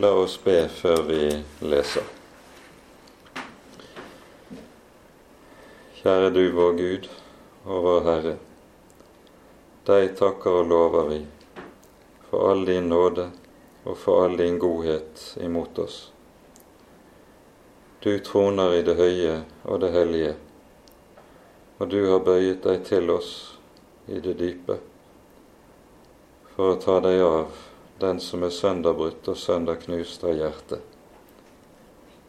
La oss be før vi leser. Kjære du vår Gud og vår Herre. Deg takker og lover vi for all din nåde og for all din godhet imot oss. Du troner i det høye og det hellige, og du har bøyet deg til oss i det dype for å ta deg av den som er sønderbrutt og sønderknust av hjertet,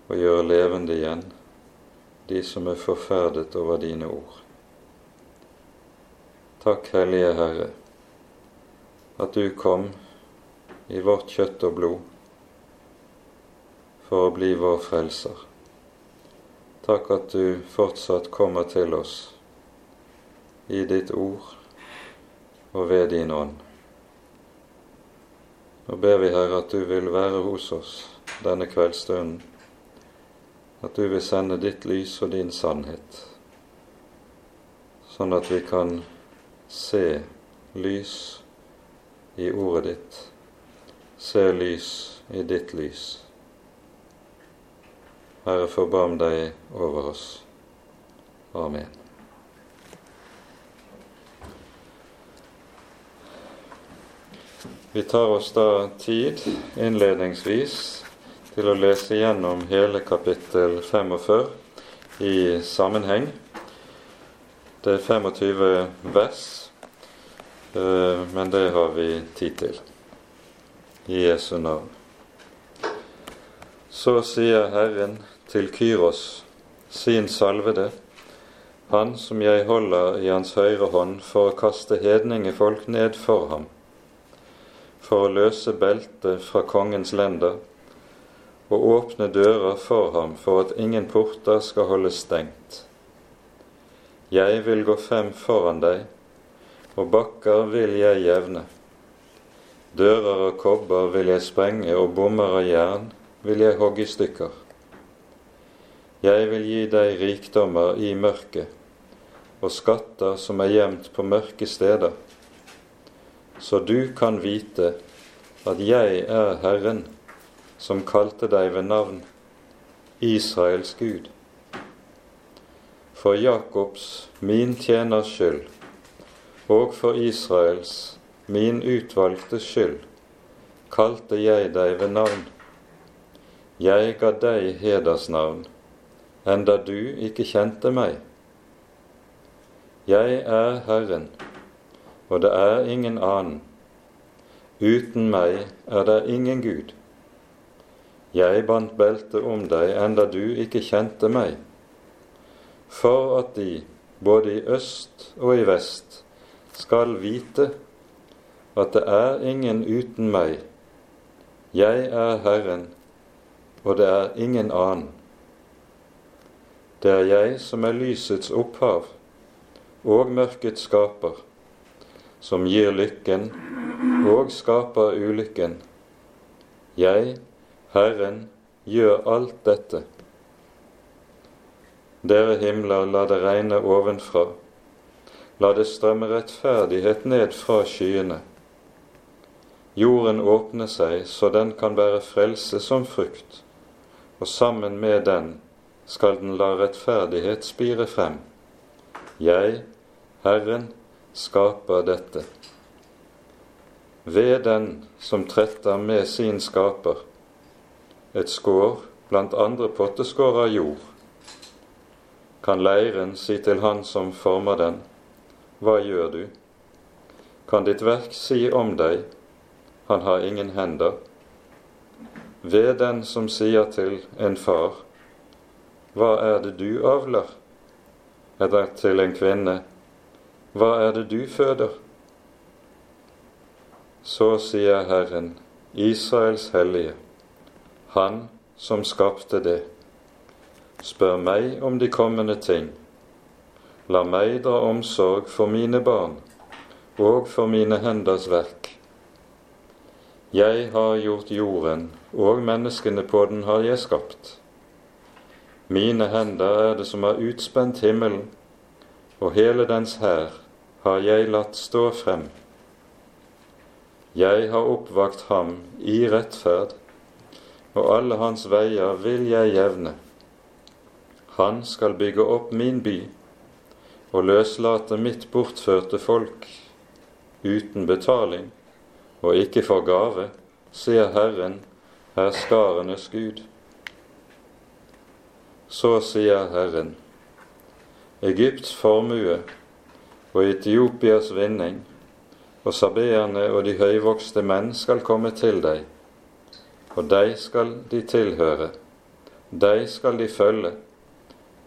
og gjøre levende igjen de som er forferdet over dine ord. Takk, Hellige Herre, at du kom i vårt kjøtt og blod for å bli vår frelser. Takk at du fortsatt kommer til oss i ditt ord og ved din ånd. Nå ber vi, Herre, at du vil være hos oss denne kveldsstunden. At du vil sende ditt lys og din sannhet, sånn at vi kan se lys i ordet ditt, se lys i ditt lys. Herre, forbarm deg over oss. Amen. Vi tar oss da tid innledningsvis til å lese gjennom hele kapittel 45 i sammenheng. Det er 25 vers, eh, men det har vi tid til. I Jesu navn. Så sier Herren til Kyros, sin salvede, han som jeg holder i hans høyre hånd for å kaste hedningefolk ned for ham for å løse beltet fra kongens lender og åpne dører for ham for at ingen porter skal holdes stengt. Jeg vil gå frem foran deg, og bakker vil jeg jevne. Dører av kobber vil jeg sprenge, og bommer av jern vil jeg hogge i stykker. Jeg vil gi deg rikdommer i mørket, og skatter som er gjemt på mørke steder så du kan vite at jeg er Herren som kalte deg ved navn, Israels Gud. For Jakobs, min tjeners skyld, og for Israels, min utvalgte skyld, kalte jeg deg ved navn. Jeg ga deg hedersnavn, enda du ikke kjente meg. Jeg er Herren og det er ingen annen. Uten meg er det ingen Gud. Jeg bandt beltet om deg enda du ikke kjente meg, for at de, både i øst og i vest, skal vite at det er ingen uten meg. Jeg er Herren, og det er ingen annen. Det er jeg som er lysets opphav og mørkets skaper som gir lykken og skaper ulykken. Jeg, Herren, gjør alt dette. Dere himler, la det regne ovenfra. La det strømme rettferdighet ned fra skyene. Jorden åpner seg så den kan bære frelse som frukt, og sammen med den skal den la rettferdighet spire frem. Jeg, Herren, skaper dette. Ved den som tretter med sin skaper et skår blant andre potteskår av jord, kan leiren si til han som former den, hva gjør du? Kan ditt verk si om deg, han har ingen hender? Ved den som sier til en far, hva er det du avler? Eller til en kvinne, hva er det du føder? Så sier Herren, Israels hellige, Han som skapte det. Spør meg om de kommende ting. La meg dra omsorg for mine barn og for mine henders verk. Jeg har gjort jorden, og menneskene på den har jeg skapt. Mine hender er det som har utspent himmelen, og hele dens hær har jeg latt stå frem. Jeg har oppvakt ham i rettferd, og alle hans veier vil jeg jevne. Han skal bygge opp min by og løslate mitt bortførte folk uten betaling og ikke for gave, sier Herren, herskarenes Gud. Så sier Herren, Egypts formue og Etiopias vinning og sabeerne og de høyvokste menn skal komme til deg, og deg skal de tilhøre, deg skal de følge,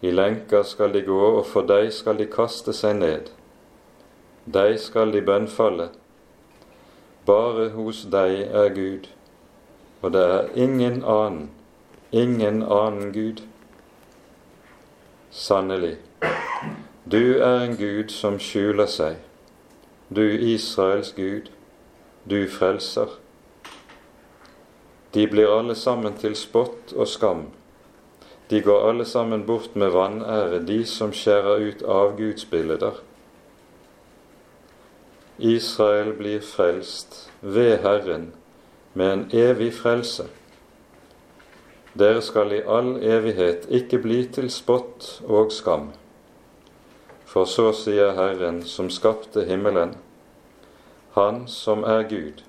i lenker skal de gå, og for deg skal de kaste seg ned. Deg skal de bønnfalle. Bare hos deg er Gud, og det er ingen annen, ingen annen Gud. Sannelig, du er en Gud som skjuler seg, du Israels Gud, du frelser. De blir alle sammen til spott og skam de går alle sammen bort med vanære, de som skjærer ut avgudsbilder. Israel blir frelst ved Herren med en evig frelse. Dere skal i all evighet ikke bli til spott og skam. For så sier Herren som skapte himmelen, Han som er Gud,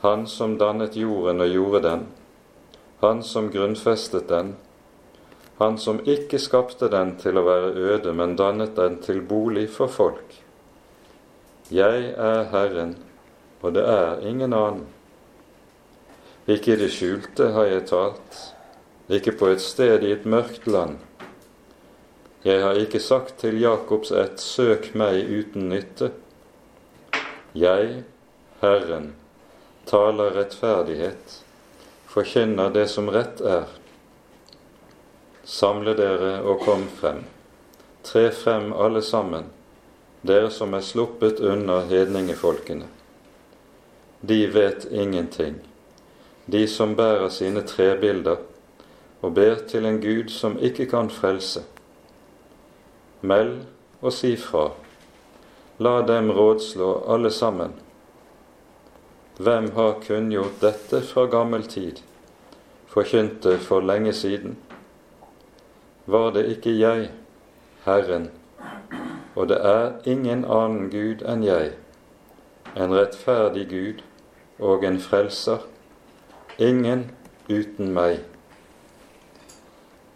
Han som dannet jorden og gjorde den, Han som grunnfestet den, han som ikke skapte den til å være øde, men dannet den til bolig for folk. Jeg er Herren, og det er ingen annen. Ikke i det skjulte har jeg talt, ikke på et sted i et mørkt land. Jeg har ikke sagt til Jakobs ett, søk meg uten nytte. Jeg, Herren, taler rettferdighet, forkynner det som rett er. Samle dere og kom frem. Tre frem alle sammen, dere som er sluppet unna hedningefolkene. De vet ingenting, de som bærer sine trebilder og ber til en Gud som ikke kan frelse. Meld og si fra. La dem rådslå alle sammen. Hvem har kunngjort dette fra gammel tid, forkynte for lenge siden? var det ikke jeg, Herren, og det er ingen annen Gud enn jeg, en rettferdig Gud og en frelser, ingen uten meg.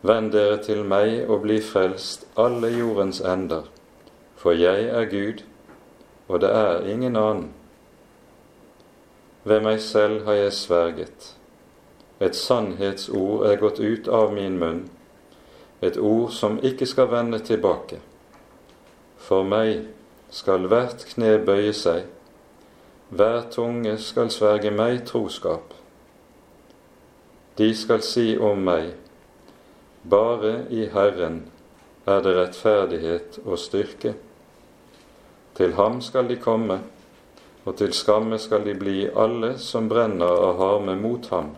Vend dere til meg og bli frelst, alle jordens ender, for jeg er Gud, og det er ingen annen. Ved meg selv har jeg sverget. Et sannhetsord er gått ut av min munn, et ord som ikke skal vende tilbake. For meg skal hvert kne bøye seg, hver tunge skal sverge meg troskap. De skal si om meg, bare i Herren er det rettferdighet og styrke. Til ham skal de komme, og til skamme skal de bli alle som brenner av harme mot ham.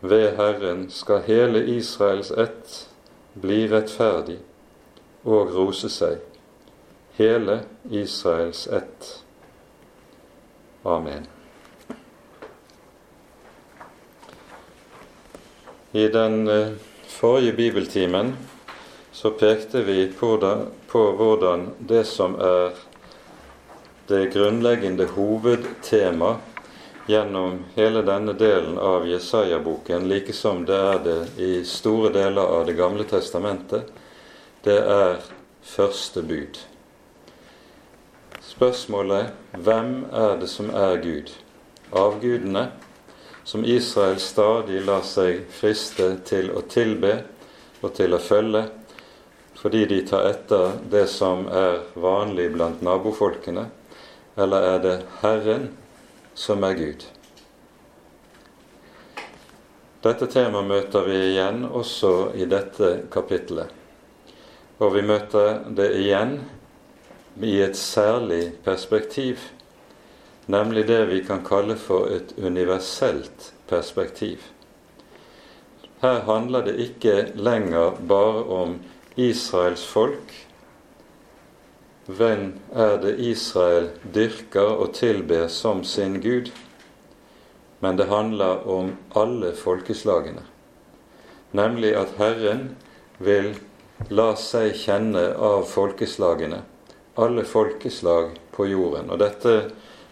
Ved Herren skal hele Israels ett bli rettferdig og rose seg, hele Israels ett. Amen. I den eh, forrige bibeltimen så pekte vi på, da, på hvordan det som er det grunnleggende hovedtema gjennom hele denne delen av Jesaja-boken, like som det er det i store deler av Det gamle testamentet, det er første bud. Spørsmålet hvem er det som er Gud? Avgudene, som Israel stadig lar seg friste til å tilbe og til å følge, fordi de tar etter det som er vanlig blant nabofolkene, eller er det Herren som er Gud. Dette temaet møter vi igjen også i dette kapittelet. Og vi møter det igjen i et særlig perspektiv, nemlig det vi kan kalle for et universelt perspektiv. Her handler det ikke lenger bare om Israels folk hvem er det Israel dyrker og tilber som sin Gud? men det handler om alle folkeslagene. Nemlig at Herren vil la seg kjenne av folkeslagene, alle folkeslag på jorden. Og dette,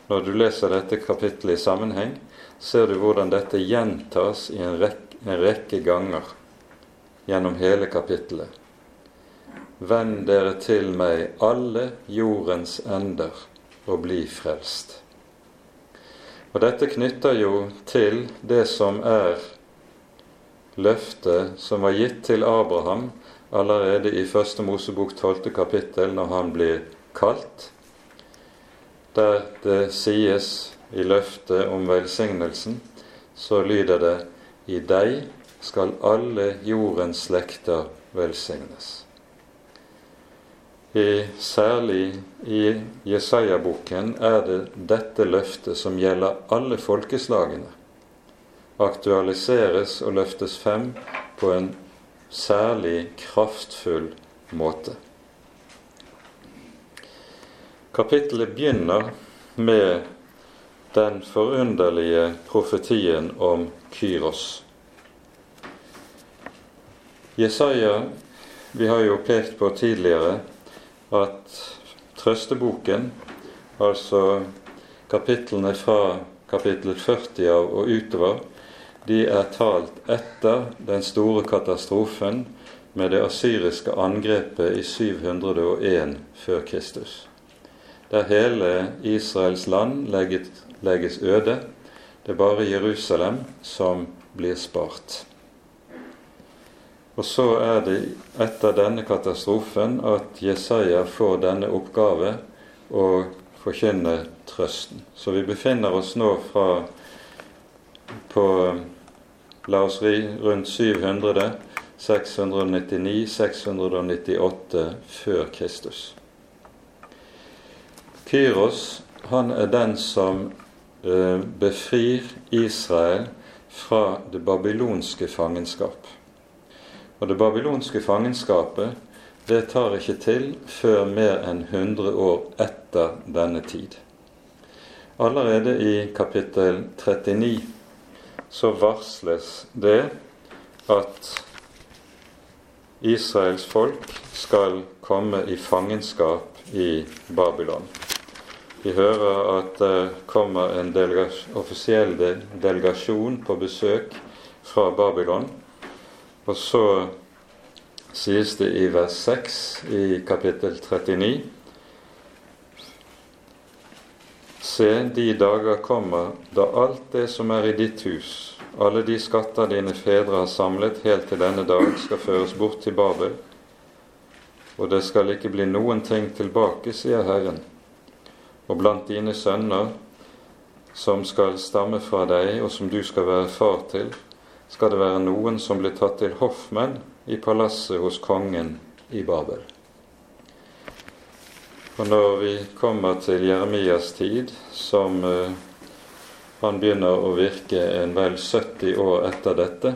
når du leser dette kapittelet i sammenheng, ser du hvordan dette gjentas i en rekke, en rekke ganger gjennom hele kapittelet. Vend dere til meg, alle jordens ender, og bli frelst. Og Dette knytter jo til det som er løftet som var gitt til Abraham allerede i Første Mosebok 12. kapittel, når han blir kalt, der det sies i løftet om velsignelsen, så lyder det i deg skal alle jordens slekter velsignes. I, særlig i Jesaja-boken er det dette løftet som gjelder alle folkeslagene, aktualiseres og løftes frem på en særlig kraftfull måte. Kapittelet begynner med den forunderlige profetien om Kyros. Jesaja, vi har jo pekt på tidligere, at trøsteboken, altså kapitlene fra kapittel 40 av og utover, de er talt etter den store katastrofen med det asyriske angrepet i 701 før Kristus. Der hele Israels land legges, legges øde. Det er bare Jerusalem som blir spart. Og så er det etter denne katastrofen at Jesaja får denne oppgave å forkynne trøsten. Så vi befinner oss nå fra på La oss ri rundt 700, 699, 698 før Kristus. Kyros han er den som eh, befrir Israel fra det babylonske fangenskap. Og det babylonske fangenskapet det tar ikke til før mer enn 100 år etter denne tid. Allerede i kapittel 39 så varsles det at Israels folk skal komme i fangenskap i Babylon. Vi hører at det kommer en offisiell delegasjon på besøk fra Babylon og så sies det i vers 6 i kapittel 39 Se, de dager kommer da alt det som er i ditt hus, alle de skatter dine fedre har samlet helt til denne dag, skal føres bort til Babel. Og det skal ikke bli noen ting tilbake, sier Herren. Og blant dine sønner, som skal stamme fra deg, og som du skal være far til, skal det være noen som blir tatt til hoffmenn i palasset hos kongen i Babel. Og når vi kommer til Jeremias tid, som uh, han begynner å virke en vel 70 år etter dette,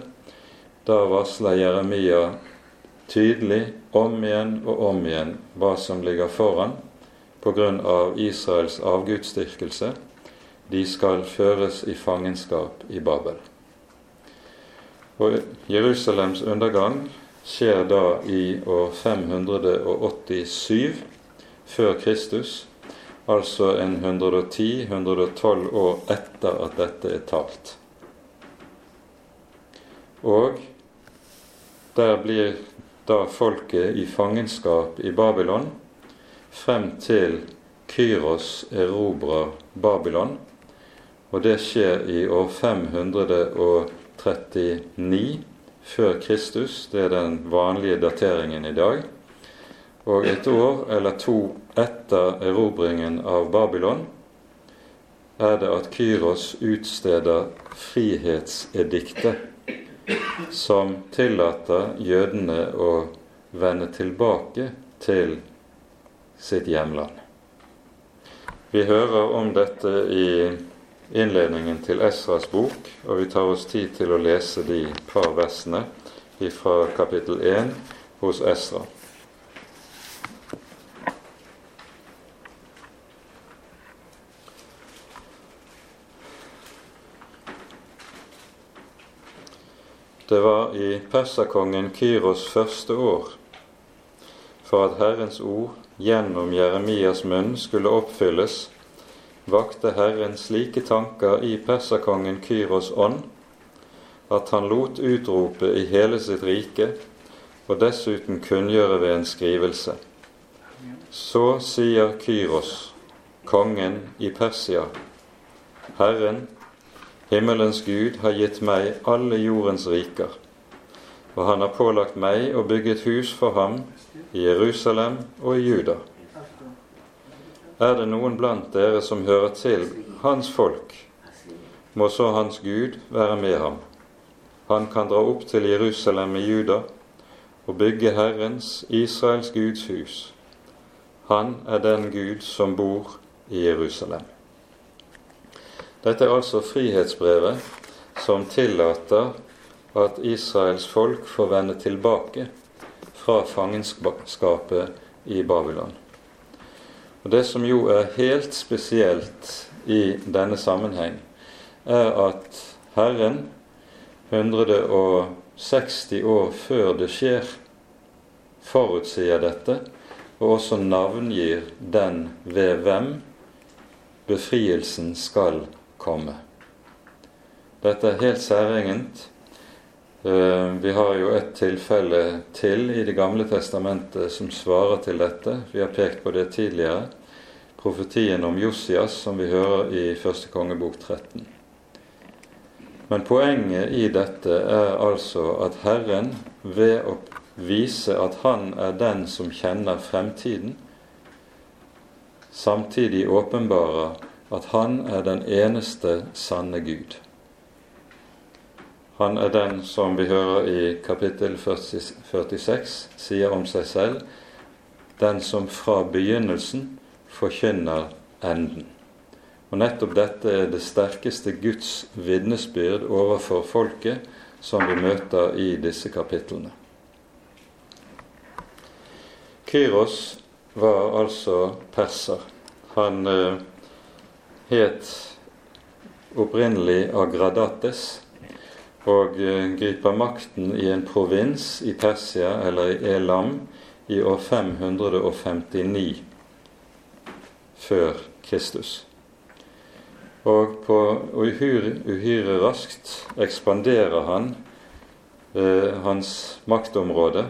da varsler Jeremia tydelig om igjen og om igjen hva som ligger foran pga. Israels avgudsdyrkelse. De skal føres i fangenskap i Babel. Og Jerusalems undergang skjer da i år 587 før Kristus, altså en 110-112 år etter at dette er talt. Og der blir da folket i fangenskap i Babylon frem til Kyros erobrer Babylon, og det skjer i år 539 før Kristus. Det er den vanlige dateringen i dag. Og et år eller to etter erobringen av Babylon er det at Kyros utsteder frihetsediktet som tillater jødene å vende tilbake til sitt hjemland. Vi hører om dette i innledningen til Esras bok, og vi tar oss tid til å lese de par versene fra kapittel 1 hos Esra. Det var i perserkongen Kyros første år, for at Herrens ord gjennom Jeremias munn skulle oppfylles, vakte Herren slike tanker i perserkongen Kyros ånd at han lot utrope i hele sitt rike og dessuten kunngjøre ved en skrivelse. Så sier Kyros, kongen i Persia, Herren, himmelens Gud, har gitt meg alle jordens riker, og han har pålagt meg å bygge et hus for ham i Jerusalem og i Juda. Er det noen blant dere som hører til hans folk, må så hans Gud være med ham. Han kan dra opp til Jerusalem i Juda og bygge Herrens, Israels Guds hus. Han er den Gud som bor i Jerusalem. Dette er altså frihetsbrevet som tillater at Israels folk får vende tilbake fra fangenskapet i Babylon. Og Det som jo er helt spesielt i denne sammenheng, er at Herren 160 år før det skjer, forutsier dette og også navngir den ved hvem befrielsen skal komme. Dette er helt særegent. Eh, vi har jo et tilfelle til i Det gamle testamentet som svarer til dette. Vi har pekt på det tidligere. Profetien om Josias, som vi hører i første kongebok 13. Men poenget i dette er altså at Herren ved å vise at han er den som kjenner fremtiden, samtidig åpenbarer at han er den eneste sanne Gud. Han er den som vi hører i kapittel 46 sier om seg selv, den som fra begynnelsen forkynner enden. Og nettopp dette er det sterkeste Guds vitnesbyrd overfor folket som vi møter i disse kapitlene. Kyros var altså perser. Han eh, het opprinnelig Agradates og eh, griper makten i en provins i Persia, eller i Elam, i år 559 før Kristus. Og på uhyre, uhyre raskt ekspanderer han eh, hans maktområde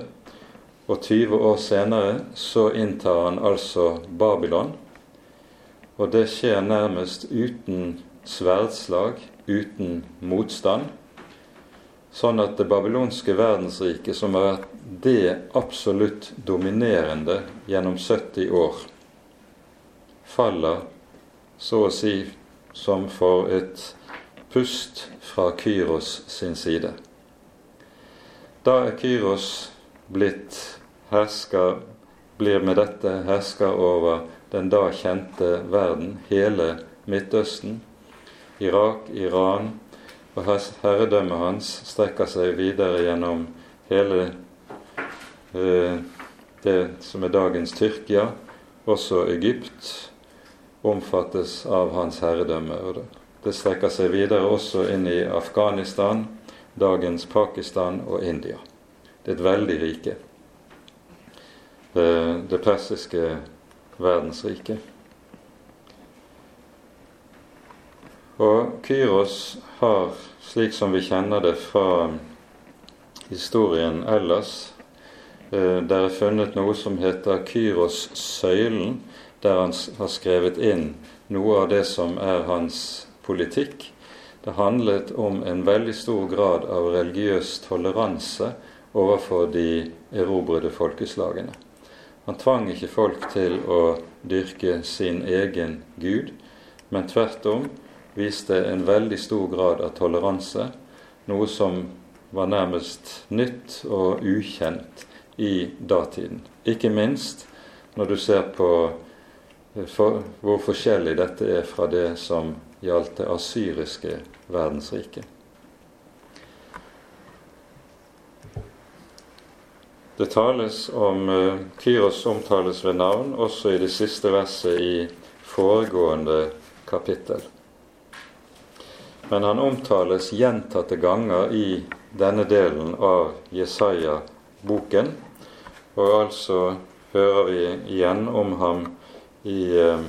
og 20 år senere så inntar han altså Babylon. Og det skjer nærmest uten sverdslag, uten motstand. Sånn at det babylonske verdensriket, som har vært det absolutt dominerende gjennom 70 år, faller så å si som for et pust fra Kyros sin side. Da er Kyros blitt hersker, blir med dette hersker over den da kjente verden, hele Midtøsten. Irak, Iran og herredømmet hans strekker seg videre gjennom hele eh, det som er dagens Tyrkia. Også Egypt omfattes av hans herredømme. Det strekker seg videre også inn i Afghanistan, dagens Pakistan og India. Det er et veldig rike det persiske verdensriket. Og Kyros har, slik som vi kjenner det fra historien ellers, eh, der er funnet noe som heter Kyros-søylen, der han har skrevet inn noe av det som er hans politikk. Det handlet om en veldig stor grad av religiøs toleranse overfor de erobrede folkeslagene. Han tvang ikke folk til å dyrke sin egen gud, men tvert om viste en veldig stor grad av toleranse, noe som var nærmest nytt og ukjent i datiden. Ikke minst når du ser på eh, for, hvor forskjellig dette er fra det som gjaldt det asyriske verdensriket. Det tales om uh, Kyros omtales ved navn også i det siste verset i foregående kapittel. Men han omtales gjentatte ganger i denne delen av Jesaja-boken. Og altså hører vi igjen om ham i eh,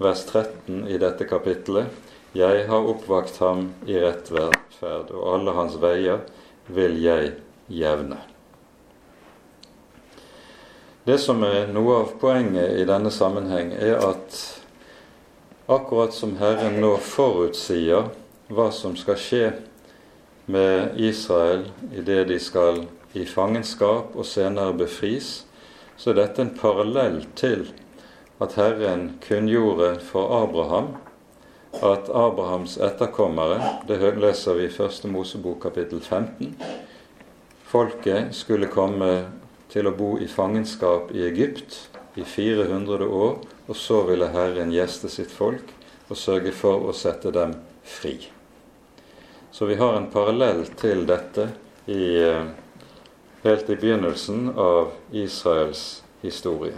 vers 13 i dette kapittelet. Jeg har oppvakt ham i rettferd, og alle hans veier vil jeg jevne. Det som er noe av poenget i denne sammenheng, er at akkurat som Herren nå forutsier hva som skal skje med Israel idet de skal i fangenskap og senere befris, så er dette en parallell til at Herren kunngjorde for Abraham at Abrahams etterkommere, det leser vi i Første Mosebok kapittel 15, folket skulle komme til å bo i fangenskap i Egypt i 400 år, og så ville Herren gjeste sitt folk og sørge for å sette dem fri. Så vi har en parallell til dette i, eh, helt i begynnelsen av Israels historie.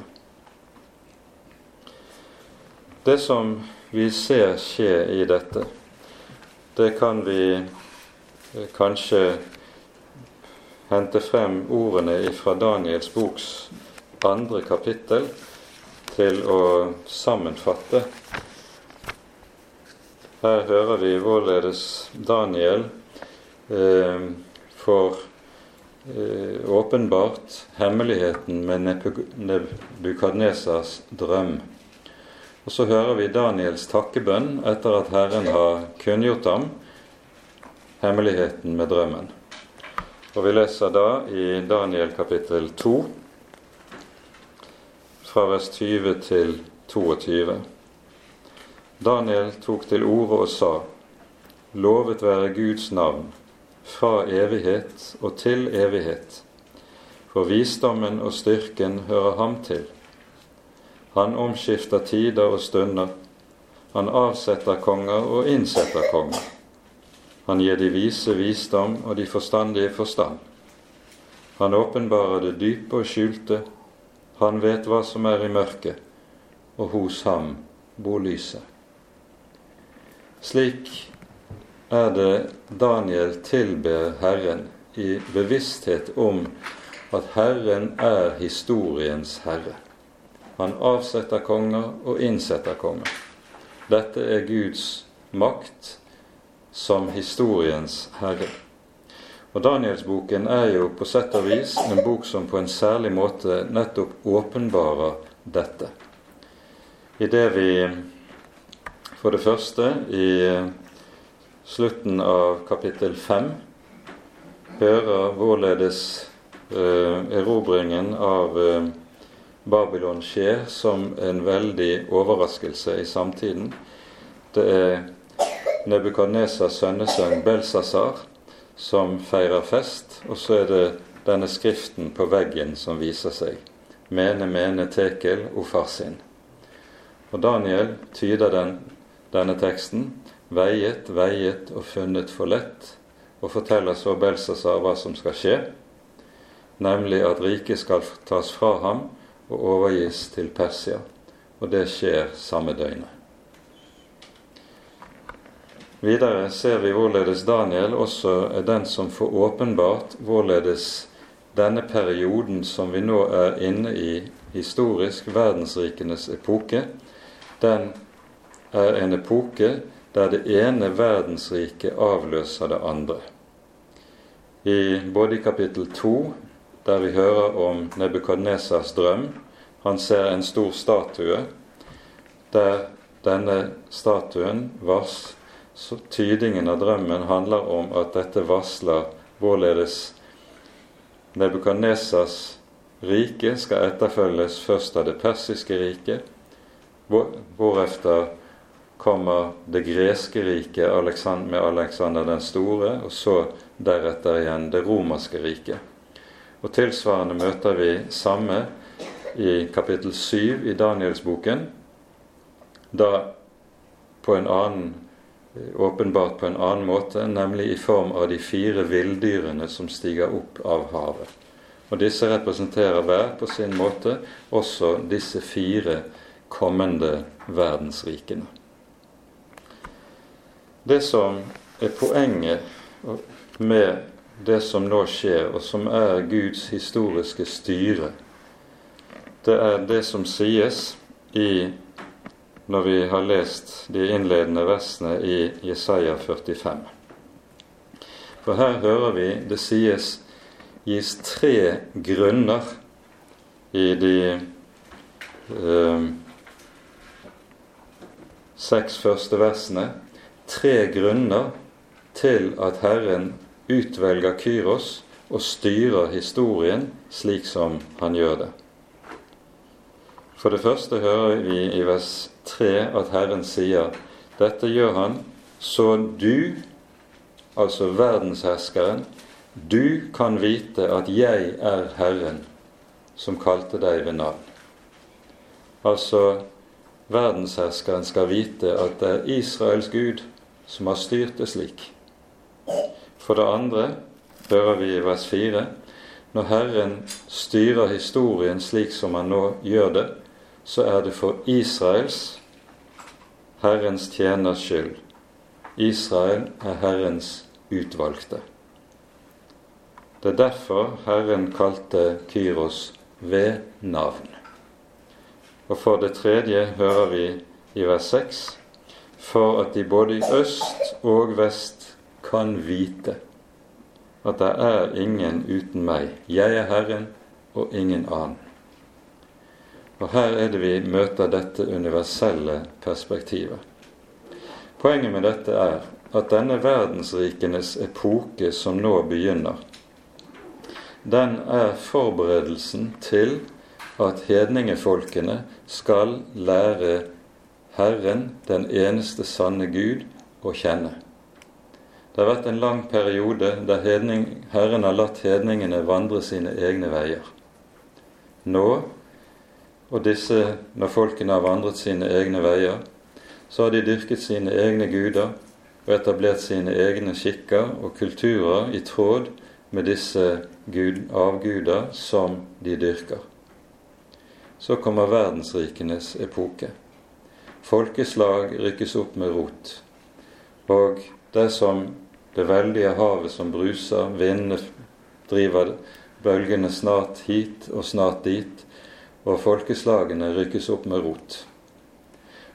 Det som vi ser skje i dette, det kan vi eh, kanskje hente frem ordene fra Daniels boks andre kapittel til å sammenfatte. Her hører vi hvorledes Daniel eh, får eh, åpenbart hemmeligheten med Nebukadnesas drøm. Og så hører vi Daniels takkebønn etter at Herren har kunngjort ham hemmeligheten med drømmen. Og vi leser da i Daniel kapittel 2, fra vers 20 til 22. Daniel tok til orde og sa:" Lovet være Guds navn, fra evighet og til evighet. For visdommen og styrken hører ham til. Han omskifter tider og stunder. Han avsetter konger og innsetter konger. Han gir de vise visdom og de forstandige forstand. Han åpenbarer det dype og skjulte. Han vet hva som er i mørket, og hos ham bor lyset. Slik er det Daniel tilber Herren i bevissthet om at Herren er historiens herre. Han avsetter konger og innsetter konger. Dette er Guds makt som historiens herre. Og Danielsboken er jo på sett og vis en bok som på en særlig måte nettopp åpenbarer dette. I det vi for det første i slutten av kapittel fem hører hvorledes eh, erobringen av eh, Babylon skjer som en veldig overraskelse i samtiden. Det er Nebukadnesas sønnesønn Belsasar som feirer fest, og så er det denne skriften på veggen som viser seg. Mene, mene, tekel, ofarsin. Og Daniel tyder den, denne teksten. Veiet, veiet og funnet for lett, og forteller så Belsasar hva som skal skje, nemlig at riket skal tas fra ham, og overgis til Persia. Og det skjer samme døgnet. Videre ser vi hvorledes Daniel også er den som får åpenbart hvorledes denne perioden som vi nå er inne i, historisk verdensrikenes epoke, den er en epoke der det ene verdensriket avløser det andre. I både kapittel 2 der vi hører om Nebukadnesas drøm. Han ser en stor statue der denne statuen vars Tydingen av drømmen handler om at dette varsler hvorledes Nebukadnesas rike skal etterfølges først av det persiske riket, hvorefter kommer det greske riket med Alexander den store, og så deretter igjen det romerske riket. Og tilsvarende møter vi samme i kapittel 7 i Danielsboken, da på en annen åpenbart på en annen måte, nemlig i form av de fire villdyrene som stiger opp av havet. Og disse representerer hver på sin måte også disse fire kommende verdensrikene. Det som er poenget med det som nå skjer, og som er Guds historiske styre, det er det som sies i når vi har lest de innledende versene i Jesaja 45. For her hører vi det sies gis tre grunner i de eh, seks første versene. Tre grunner til at Herren utvelger Kyros og styrer historien slik som han gjør det. For det første hører vi i vers 3 at Herren sier dette gjør han så du, altså verdensherskeren, du kan vite at jeg er Herren som kalte deg ved navn. Altså verdensherskeren skal vite at det er Israels Gud som har styrt det slik. For det andre hører vi i vers 4 når Herren styrer historien slik som han nå gjør det, så er det for Israels, Herrens tjeners skyld. Israel er Herrens utvalgte. Det er derfor Herren kalte Kyros ved navn. Og for det tredje hører vi i vers 6 for at de både i øst og vest kan vite at det er ingen uten meg. Jeg er Herren og ingen annen. Og her er det vi møter dette universelle perspektivet. Poenget med dette er at denne verdensrikenes epoke som nå begynner, den er forberedelsen til at hedningefolkene skal lære Herren, den eneste sanne Gud, å kjenne. Det har vært en lang periode der hedning, Herren har latt hedningene vandre sine egne veier. Nå, og disse, når folkene har vandret sine egne veier, så har de dyrket sine egne guder og etablert sine egne skikker og kulturer i tråd med disse gud, avguder som de dyrker. Så kommer verdensrikenes epoke. Folkeslag rykkes opp med rot. Og det som det veldige havet som bruser, vindene driver bølgene snart hit og snart dit, og folkeslagene rykkes opp med rot.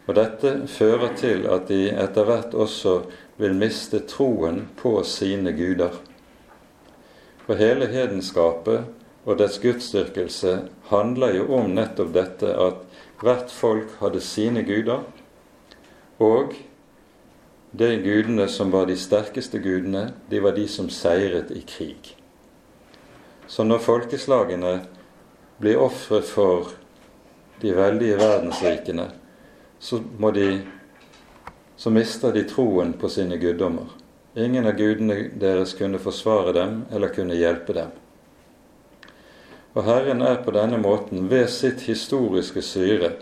Og Dette fører til at de etter hvert også vil miste troen på sine guder. For hele hedenskapet og dets gudsdyrkelse handler jo om nettopp dette at hvert folk hadde sine guder, og de gudene som var de sterkeste gudene, de var de som seiret i krig. Så når folkeslagene blir ofre for de veldige verdensrikene, så, de, så mister de troen på sine guddommer. Ingen av gudene deres kunne forsvare dem eller kunne hjelpe dem. Og Herren er på denne måten ved sitt historiske syre,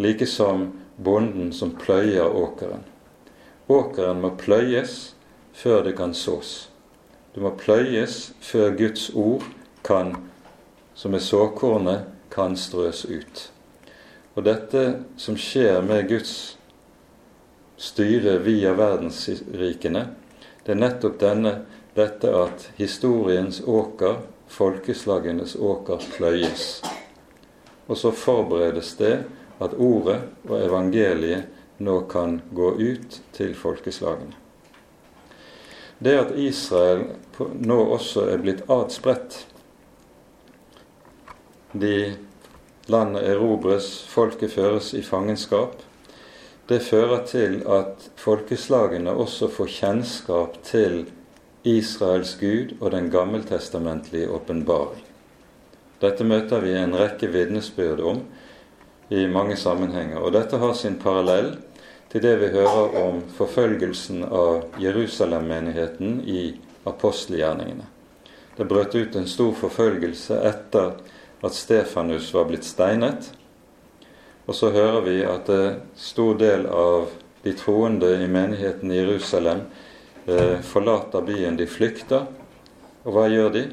like som bonden som pløyer åkeren. Åkeren må pløyes før det kan sås. Det må pløyes før Guds ord kan, som er såkornet, kan strøs ut. Og dette som skjer med Guds styre via verdensrikene, det er nettopp denne, dette at historiens åker, folkeslagenes åker, pløyes. Og så forberedes det at ordet og evangeliet nå kan gå ut til folkeslagene. Det at Israel nå også er blitt adspredt de Landet erobres, folket føres i fangenskap. Det fører til at folkeslagene også får kjennskap til Israels Gud og den gammeltestamentlige åpenbaring. Dette møter vi en rekke vitnesbyrd om i mange sammenhenger. Og dette har sin parallell til det vi hører om forfølgelsen av Jerusalem-menigheten i apostelgjerningene. Det brøt ut en stor forfølgelse etter at Stefanus var blitt steinet. Og så hører vi at en stor del av de troende i menigheten i Jerusalem forlater byen. De flykter. Og hva gjør de?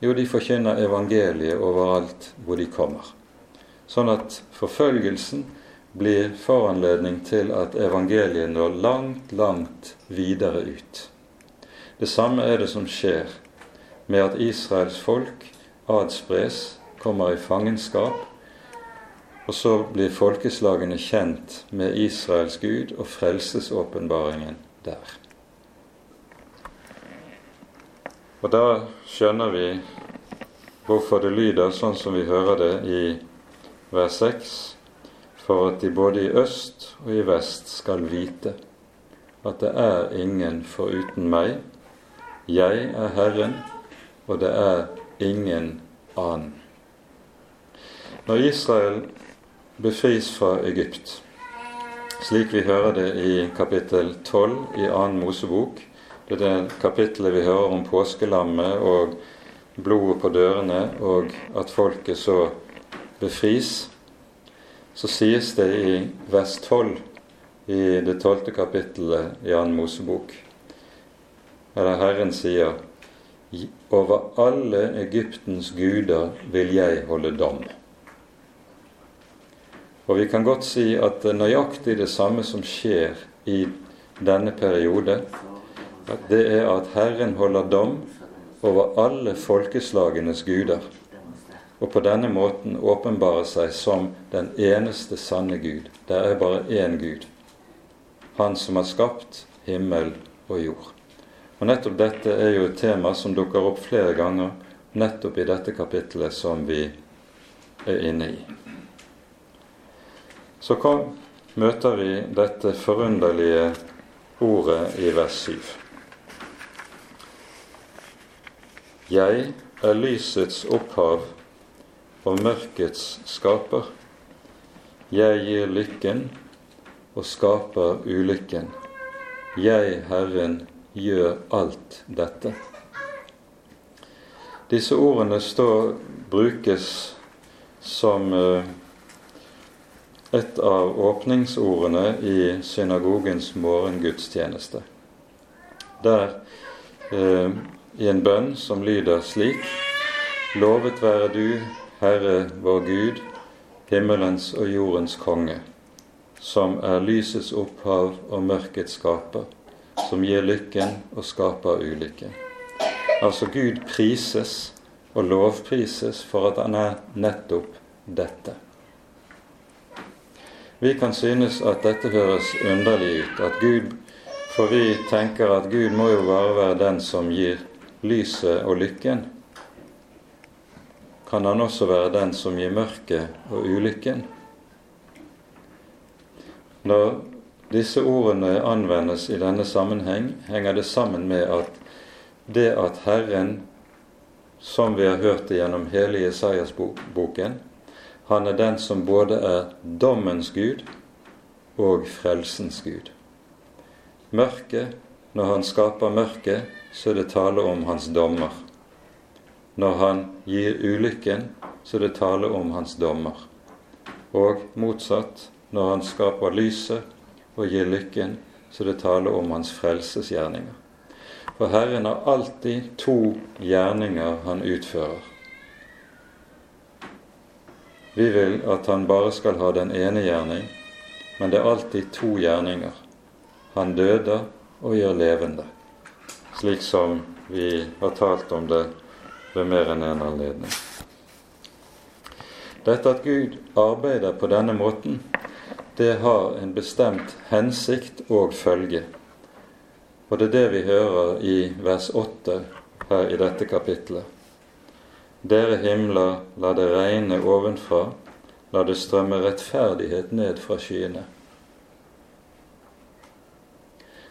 Jo, de forkynner evangeliet overalt hvor de kommer. Sånn at forfølgelsen blir foranledning til at evangeliet når langt, langt videre ut. Det samme er det som skjer med at Israels folk adspres, kommer i fangenskap, og så blir folkeslagene kjent med Israels Gud og frelsesåpenbaringen der. Og da skjønner vi hvorfor det lyder sånn som vi hører det i vers 6, for at de både i øst og i vest skal vite at det er ingen foruten meg. Jeg er Herren, og det er ingen annen. Når Israel befris fra Egypt, slik vi hører det i kapittel 12 i annen Mosebok, det det kapittelet vi hører om påskelammet og blodet på dørene, og at folket så befris, så sies det i vers 12 i det tolvte kapittelet i annen Mosebok, eller Herren sier over alle Egyptens guder vil jeg holde dom. Og vi kan godt si at det er nøyaktig det samme som skjer i denne periode. Det er at Herren holder dom over alle folkeslagenes guder. Og på denne måten åpenbarer seg som den eneste sanne Gud. Det er bare én Gud. Han som har skapt himmel og jord. Og nettopp dette er jo et tema som dukker opp flere ganger nettopp i dette kapittelet som vi er inne i. Så kom, møter vi dette forunderlige ordet i vers 7. Jeg er lysets opphav og mørkets skaper. Jeg gir lykken og skaper ulykken. Jeg, Herren, gjør alt dette. Disse ordene står, brukes som eh, et av åpningsordene i synagogens morgengudstjeneste. Der eh, i en bønn som lyder slik Lovet være du, Herre vår Gud, himmelens og jordens konge, som er lysets opphav og mørkets skaper som gir lykken og skaper ulykken. Altså Gud prises og lovprises for at han er nettopp dette. Vi kan synes at dette høres underlig ut, at Gud, for vi tenker at Gud må jo bare være den som gir lyset og lykken. Kan han også være den som gir mørket og ulykken? Når disse ordene anvendes i denne sammenheng, henger det sammen med at det at Herren, som vi har hørt det gjennom hele Jesajas-boken, han er den som både er dommens Gud og frelsens Gud. Mørket, når han skaper mørket, så er det tale om hans dommer. Når han gir ulykken, så er det tale om hans dommer. Og motsatt, når han skaper lyset, og gir lykken, så det taler om hans frelsesgjerninger. For Herren har alltid to gjerninger han utfører. Vi vil at han bare skal ha den ene gjerning, men det er alltid to gjerninger. Han døder og gjør levende, slik som vi har talt om det ved mer enn én en anledning. Dette at Gud arbeider på denne måten, det har en bestemt hensikt og følge. Og det er det vi hører i vers 8 her i dette kapitlet. Dere himler, la det regne ovenfra, la det strømme rettferdighet ned fra skyene.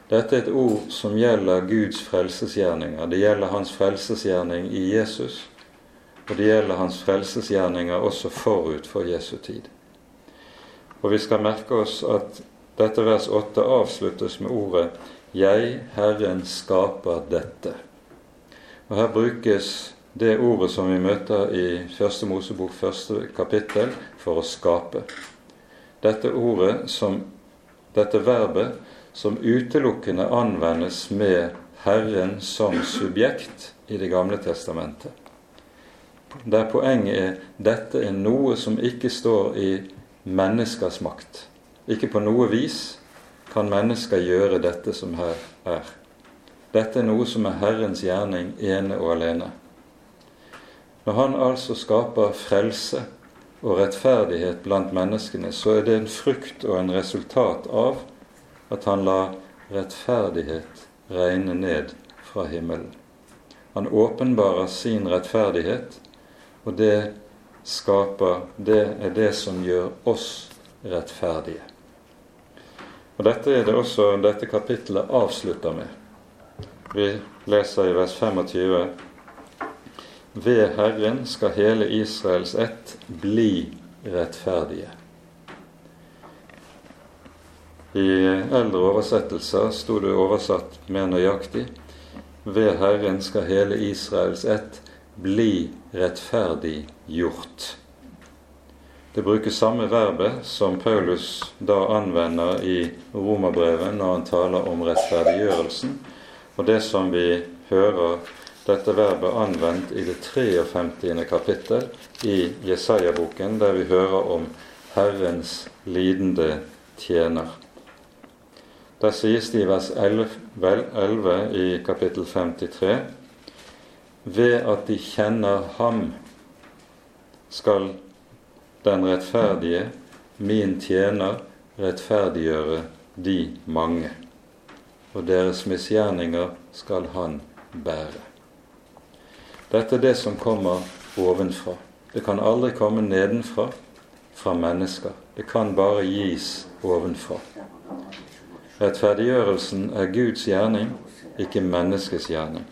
Dette er et ord som gjelder Guds frelsesgjerninger. Det gjelder hans frelsesgjerning i Jesus, og det gjelder hans frelsesgjerninger også forut for Jesu tid. Og vi skal merke oss at dette vers 8 avsluttes med ordet 'Jeg, Herren, skaper dette'. Og Her brukes det ordet som vi møter i Første Mosebok første kapittel, for å skape. Dette ordet som, dette verbet som utelukkende anvendes med Herren som subjekt i Det gamle testamentet. Der poenget er dette er noe som ikke står i menneskers makt. Ikke på noe vis kan mennesker gjøre dette som her er. Dette er noe som er Herrens gjerning ene og alene. Når Han altså skaper frelse og rettferdighet blant menneskene, så er det en frukt og en resultat av at han la rettferdighet regne ned fra himmelen. Han åpenbarer sin rettferdighet, og det skaper Det er det som gjør oss rettferdige. Og Dette er det også dette kapittelet avslutter med. Vi leser i vers 25 ved Herren skal hele Israels ett bli rettferdige. I eldre oversettelser sto det oversatt mer nøyaktig ved Herren skal hele Israels ett bli rettferdig gjort. Det brukes samme verbet som Paulus da anvender i romerbrevet når han taler om rettferdiggjørelsen. Og det som vi hører dette verbet anvendt i det 53. kapittel i Jesaja-boken, der vi hører om Herrens lidende tjener. Der sies det i vers 11, 11 i kapittel 53 ved at de kjenner ham, skal den rettferdige, min tjener, rettferdiggjøre de mange, og deres misgjerninger skal han bære. Dette er det som kommer ovenfra. Det kan aldri komme nedenfra, fra mennesker. Det kan bare gis ovenfra. Rettferdiggjørelsen er Guds gjerning, ikke menneskets gjerning.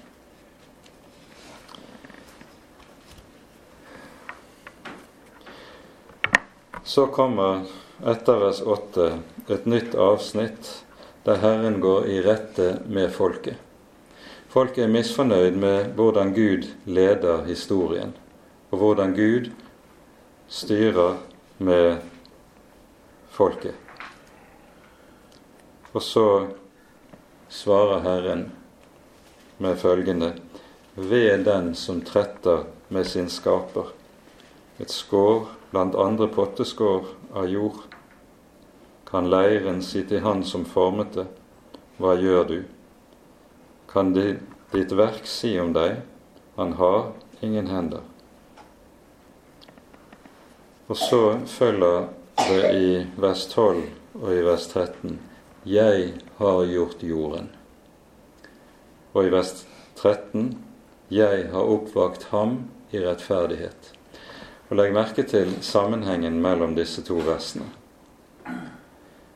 Så kommer etter vers 8 et nytt avsnitt der Herren går i rette med folket. Folket er misfornøyd med hvordan Gud leder historien, og hvordan Gud styrer med folket. Og så svarer Herren med følgende ved den som tretter med sin skaper. Et skår blant andre potteskår av jord. Kan leiren si til Han som formet det, hva gjør du? kan ditt verk si om deg, han har ingen hender. Og så følger det i vers 12 og i vers 13 Jeg har gjort jorden. Og i vers 13 Jeg har oppvakt ham i rettferdighet. Og Legg merke til sammenhengen mellom disse to versene.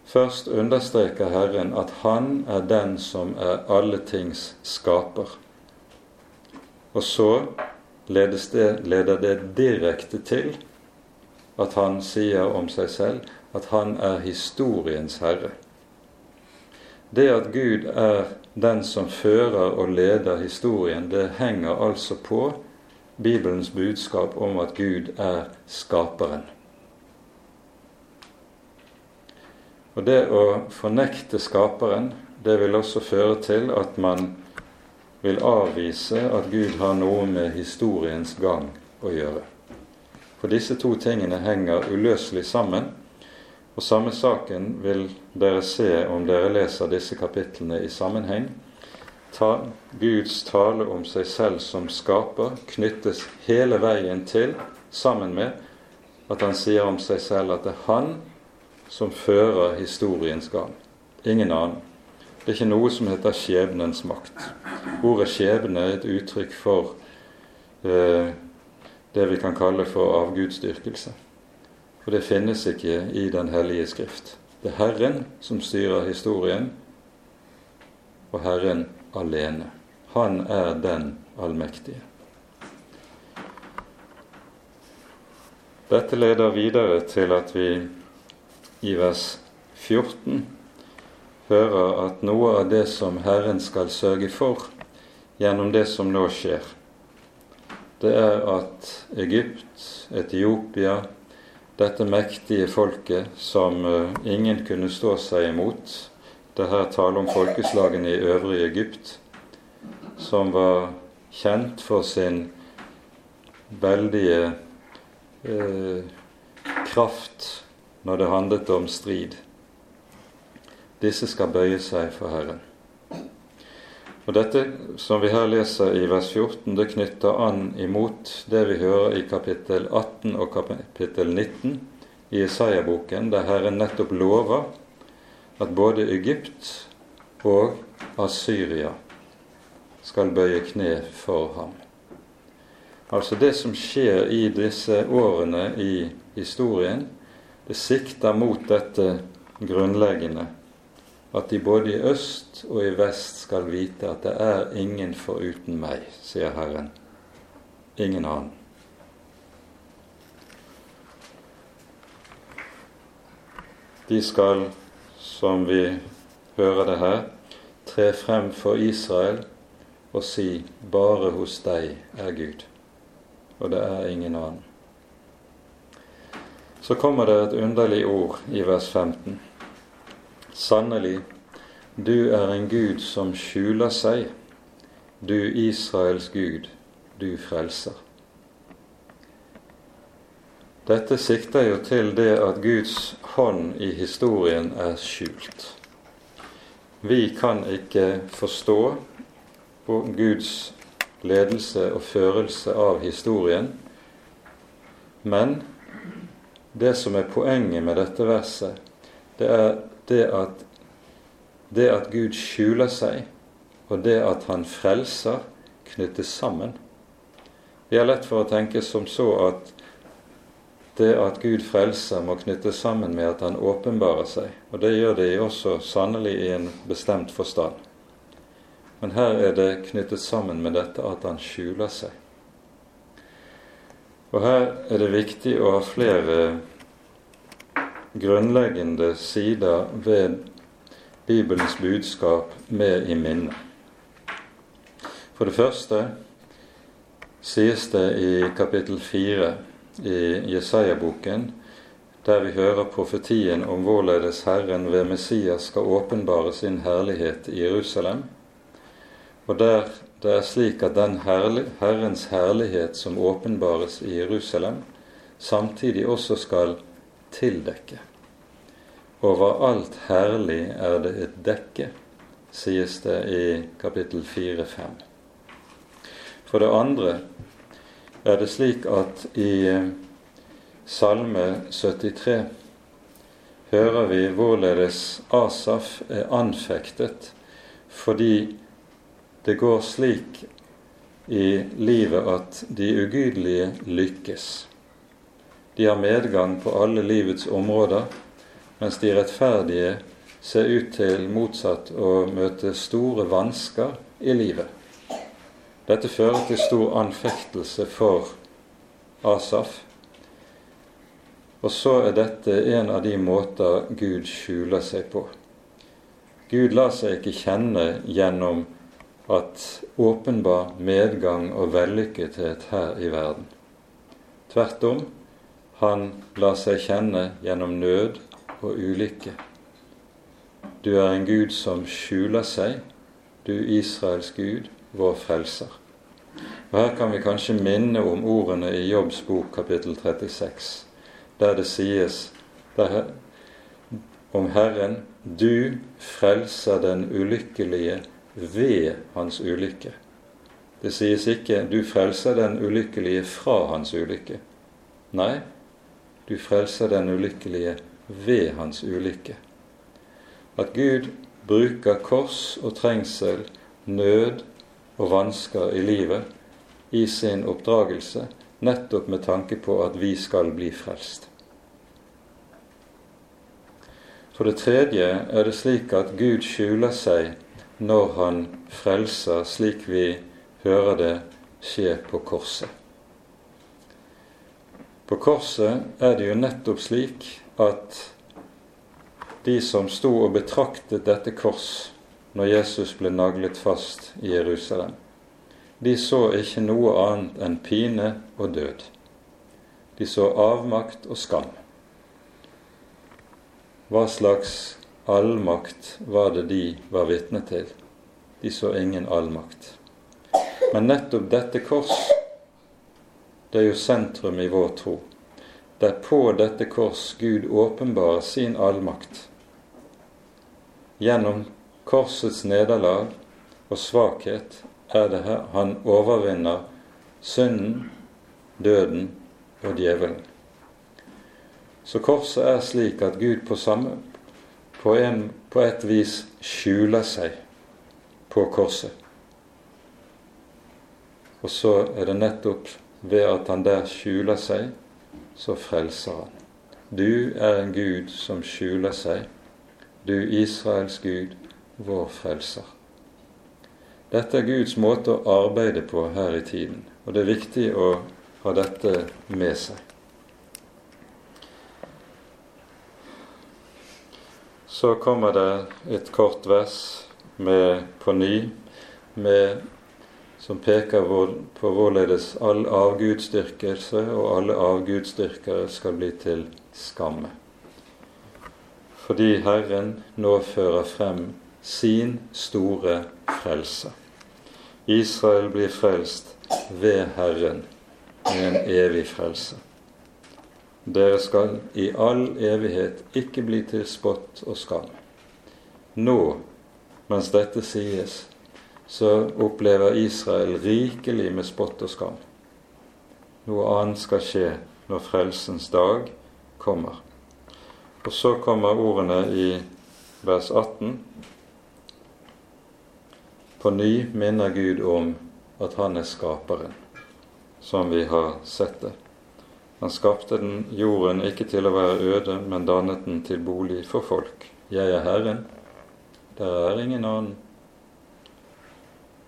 Først understreker Herren at Han er den som er alle tings skaper. Og så det, leder det direkte til at han sier om seg selv at han er historiens herre. Det at Gud er den som fører og leder historien, det henger altså på Bibelens budskap om at Gud er skaperen. Og det å fornekte Skaperen, det vil også føre til at man vil avvise at Gud har noe med historiens gang å gjøre. For disse to tingene henger uløselig sammen. Og samme saken vil dere se om dere leser disse kapitlene i sammenheng. Ta, Guds tale om seg selv som skaper knyttes hele veien til, sammen med at han sier om seg selv at det er han som fører historiens gang. Ingen annen. Det er ikke noe som heter skjebnens makt. Ordet skjebne er et uttrykk for eh, det vi kan kalle for avgudsdyrkelse. For det finnes ikke i Den hellige skrift. Det er Herren som styrer historien, og Herren alene. Han er den allmektige. Dette leder videre til at vi i vers 14 hører at noe av det som Herren skal sørge for gjennom det som nå skjer, det er at Egypt, Etiopia, dette mektige folket som uh, ingen kunne stå seg imot Det er her taler om folkeslagene i øvrige Egypt, som var kjent for sin veldige eh, kraft når det handlet om strid. Disse skal bøye seg for Herren. Og Dette som vi her leser i vers 14, det knytter an imot det vi hører i kapittel 18 og kapittel 19 i Isaiah-boken, der Herren nettopp lover at både Egypt og Assyria skal bøye kne for ham. Altså det som skjer i disse årene i historien, det sikter mot dette grunnleggende at de både i øst og i vest skal vite at det er ingen foruten meg, sier Herren. Ingen annen. De skal, som vi hører det her, tre frem for Israel og si 'bare hos deg er Gud', og det er ingen annen. Så kommer det et underlig ord i vers 15. Sannelig, du er en Gud som skjuler seg, du Israels Gud, du frelser. Dette sikter jo til det at Guds hånd i historien er skjult. Vi kan ikke forstå Guds ledelse og førelse av historien, men det som er poenget med dette verset, det er det at, det at Gud skjuler seg, og det at Han frelser, knyttes sammen. Vi har lett for å tenke som så at det at Gud frelser, må knyttes sammen med at Han åpenbarer seg. Og det gjør det også sannelig i en bestemt forstand. Men her er det knyttet sammen med dette at Han skjuler seg. Og her er det viktig å ha flere grunnleggende sider ved Bibelens budskap med i minne. For det første sies det i kapittel fire i Jesaja-boken, der vi hører profetien om hvorledes Herren ved Messias skal åpenbare sin herlighet i Jerusalem. Og der det er slik at den herlig, Herrens herlighet som åpenbares i Jerusalem, samtidig også skal tildekke. Over alt herlig er det et dekke, sies det i kapittel 4-5. For det andre er det slik at i eh, Salme 73 hører vi hvorledes Asaf er anfektet fordi det går slik i livet at de ugudelige lykkes. De har medgang på alle livets områder, mens de rettferdige ser ut til motsatt å møte store vansker i livet. Dette fører til stor anfektelse for Asaf. Og så er dette en av de måter Gud skjuler seg på. Gud lar seg ikke kjenne gjennom at åpenbar medgang og vellykkethet her i verden. Tvert om, han lar seg kjenne gjennom nød og ulykke. Du er en Gud som skjuler seg, du Israels Gud, vår frelser. Og Her kan vi kanskje minne om ordene i Jobbs bok kapittel 36, der det sies der, om Herren du frelser den ulykkelige ved hans ulykke. Det sies ikke 'du frelser den ulykkelige fra hans ulykke'. Nei, du frelser den ulykkelige ved hans ulykke. At Gud bruker kors og trengsel, nød og vansker i livet i sin oppdragelse, nettopp med tanke på at vi skal bli frelst. For det tredje er det slik at Gud skjuler seg når han frelser, slik vi hører det skje på korset. På korset er det jo nettopp slik at de som sto og betraktet dette kors når Jesus ble naglet fast i Jerusalem, de så ikke noe annet enn pine og død. De så avmakt og skam. Hva slags allmakt var det de var vitne til? De så ingen allmakt. Men nettopp dette kors, det er jo sentrum i vår tro Det er på dette kors Gud åpenbarer sin allmakt. Gjennom korsets nederlag og svakhet er det her han overvinner synden, døden og djevelen. Så korset er slik at Gud på, samme, på, en, på et vis skjuler seg på korset. Og så er det nettopp ved at han der skjuler seg, så frelser han. Du er en Gud som skjuler seg, du Israels Gud, vår frelser. Dette er Guds måte å arbeide på her i tiden, og det er viktig å ha dette med seg. Så kommer det et kort vers med, på ny med, som peker på hvorledes all avgudsdyrkelse og alle avgudsdyrkere skal bli til skamme. Fordi Herren nå fører frem sin store frelse. Israel blir frelst ved Herren med en evig frelse. Dere skal i all evighet ikke bli til spott og skam. Nå, mens dette sies, så opplever Israel rikelig med spott og skam. Noe annet skal skje når frelsens dag kommer. Og så kommer ordene i vers 18 på ny minner Gud om at han er skaperen, som vi har sett det. Han skapte den jorden ikke til å være øde, men dannet den til bolig for folk. Jeg er Herren, der er ingen annen.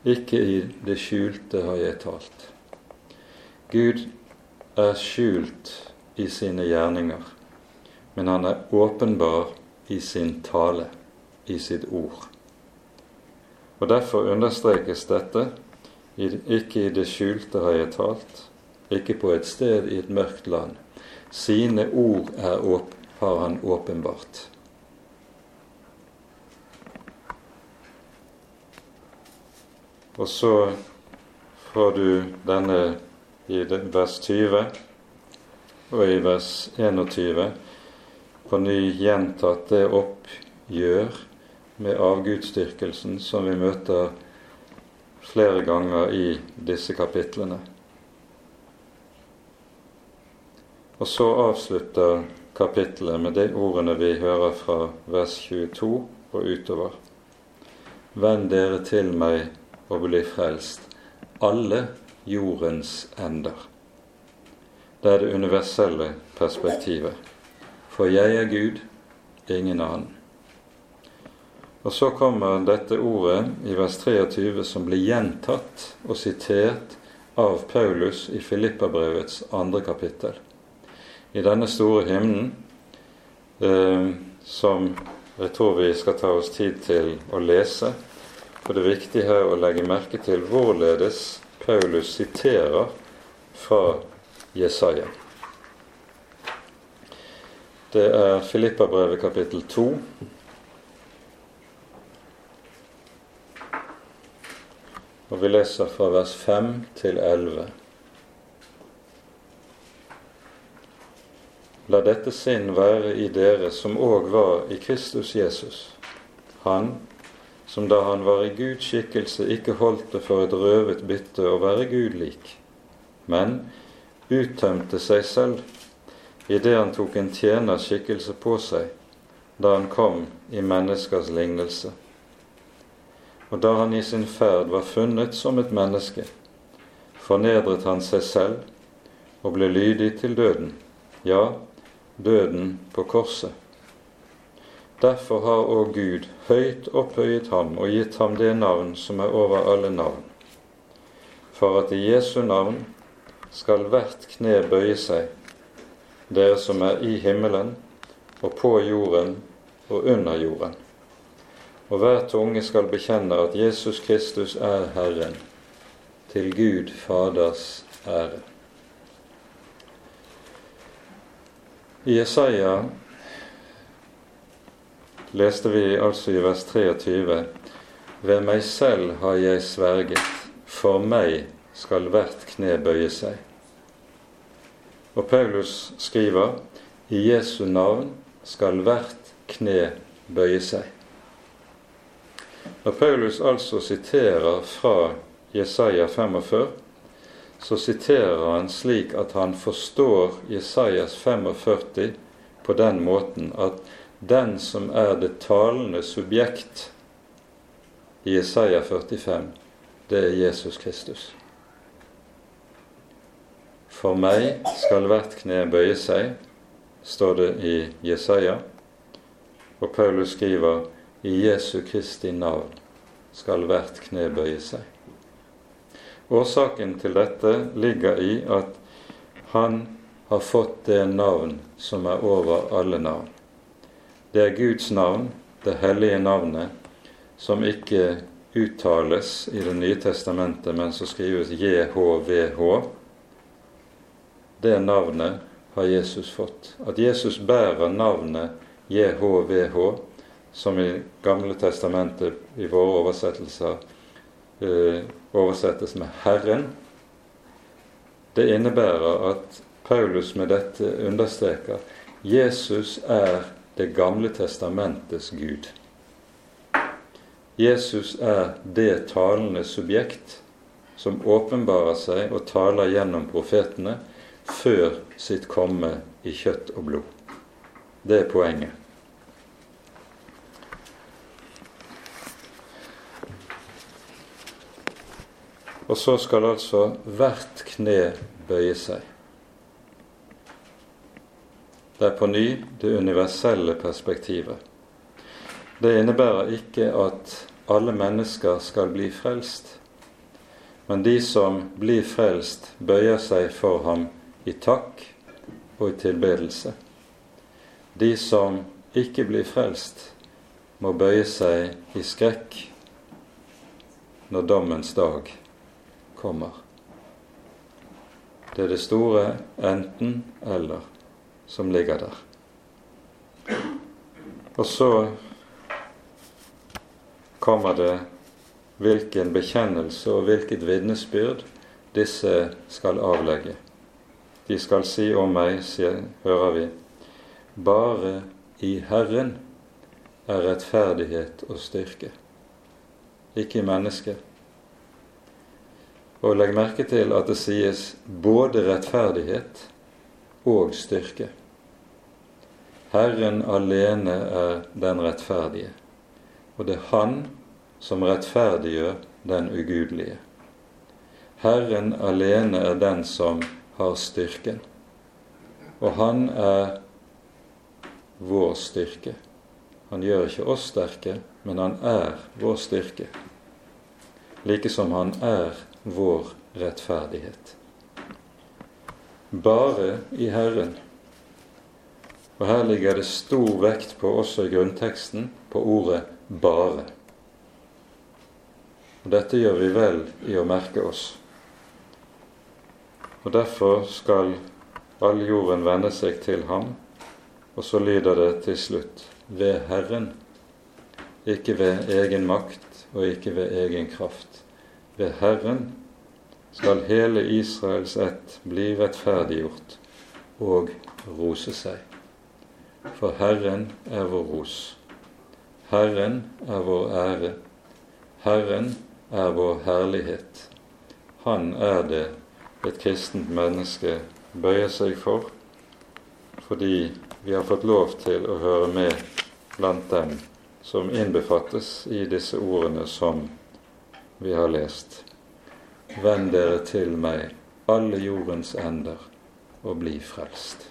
Ikke i det skjulte har jeg talt. Gud er skjult i sine gjerninger, men han er åpenbar i sin tale, i sitt ord. Og Derfor understrekes dette ikke i det skjulte har jeg talt, ikke på et sted i et mørkt land. Sine ord åp, har han åpenbart. Og så får du denne i vers 20 og i vers 21 på ny gjentatt det oppgjør med avgudsdyrkelsen som vi møter flere ganger i disse kapitlene. Og så avslutter kapittelet med de ordene vi hører fra vers 22 og utover. Venn dere til meg og bli frelst, alle jordens ender. Det er det universelle perspektivet. For jeg er Gud, ingen annen. Og så kommer dette ordet i vers 23 som blir gjentatt og sitert av Paulus i Filippabrevets andre kapittel. I denne store hymnen, eh, som jeg tror vi skal ta oss tid til å lese, for det er viktig her å legge merke til hvorledes Paulus siterer fra Jesaja. Det er Filippabrevet kapittel 2, Og vi leser fra vers 5 til 11. La dette sinn være i dere som òg var i Kristus Jesus. Han som da han var i Guds skikkelse, ikke holdt det for et røvet bytte å være Gud lik, men uttømte seg selv idet han tok en tjenerskikkelse på seg da han kom i menneskers lignelse og da han i sin ferd var funnet som et menneske, fornedret han seg selv og ble lydig til døden, ja, døden på korset. Derfor har òg Gud høyt opphøyet ham og gitt ham det navn som er over alle navn, for at i Jesu navn skal hvert kne bøye seg, dere som er i himmelen og på jorden og under jorden og hver tunge skal bekjenne at Jesus Kristus er Herren, til Gud Faders ære. I Jesaja leste vi altså i vers 23 Ved meg selv har jeg sverget, for meg skal hvert kne bøye seg. Og Paulus skriver i Jesu navn skal hvert kne bøye seg. Når Paulus altså siterer fra Jesaja 45, så siterer han slik at han forstår Jesajas 45 på den måten at den som er det talende subjekt i Jesaja 45, det er Jesus Kristus. For meg skal hvert kne bøye seg, står det i Jesaja. Og Paulus skriver i Jesu Kristi navn skal hvert kne bøye seg. Årsaken til dette ligger i at han har fått det navn som er over alle navn. Det er Guds navn, det hellige navnet, som ikke uttales i Det nye testamentet, men som skrives JHVH. Det navnet har Jesus fått. At Jesus bærer navnet JHVH, som i Gamle testamentet i våre oversettelser eh, oversettes med Herren, det innebærer at Paulus med dette understreker Jesus er Det gamle testamentets Gud. Jesus er det talende subjekt som åpenbarer seg og taler gjennom profetene før sitt komme i kjøtt og blod. Det er poenget. Og så skal altså hvert kne bøye seg. Det er på ny det universelle perspektivet. Det innebærer ikke at alle mennesker skal bli frelst, men de som blir frelst, bøyer seg for ham i takk og i tilbedelse. De som ikke blir frelst, må bøye seg i skrekk når dommens dag kommer. Det er det store enten-eller som ligger der. Og så kommer det hvilken bekjennelse og hvilket vitnesbyrd disse skal avlegge. De skal si om meg, sier, hører vi, bare i Herren er rettferdighet og styrke, ikke i mennesket. Og legg merke til at det sies både rettferdighet og styrke. Herren alene er den rettferdige, og det er Han som rettferdiggjør den ugudelige. Herren alene er den som har styrken. Og han er vår styrke. Han gjør ikke oss sterke, men han er vår styrke. Like som han er vår rettferdighet. Bare i Herren. Og her ligger det stor vekt på, også i grunnteksten, på ordet 'bare'. Og Dette gjør vi vel i å merke oss. Og derfor skal all jorden vende seg til ham. Og så lyder det til slutt ved Herren, ikke ved egen makt og ikke ved egen kraft. Ved Herren skal hele Israels ett bli rettferdiggjort og rose seg. For Herren er vår ros. Herren er vår ære. Herren er vår herlighet. Han er det et kristent menneske bøyer seg for, fordi vi har fått lov til å høre med blant dem som innbefattes i disse ordene som vi har lest. Vend dere til meg, alle jordens ender, og bli frelst.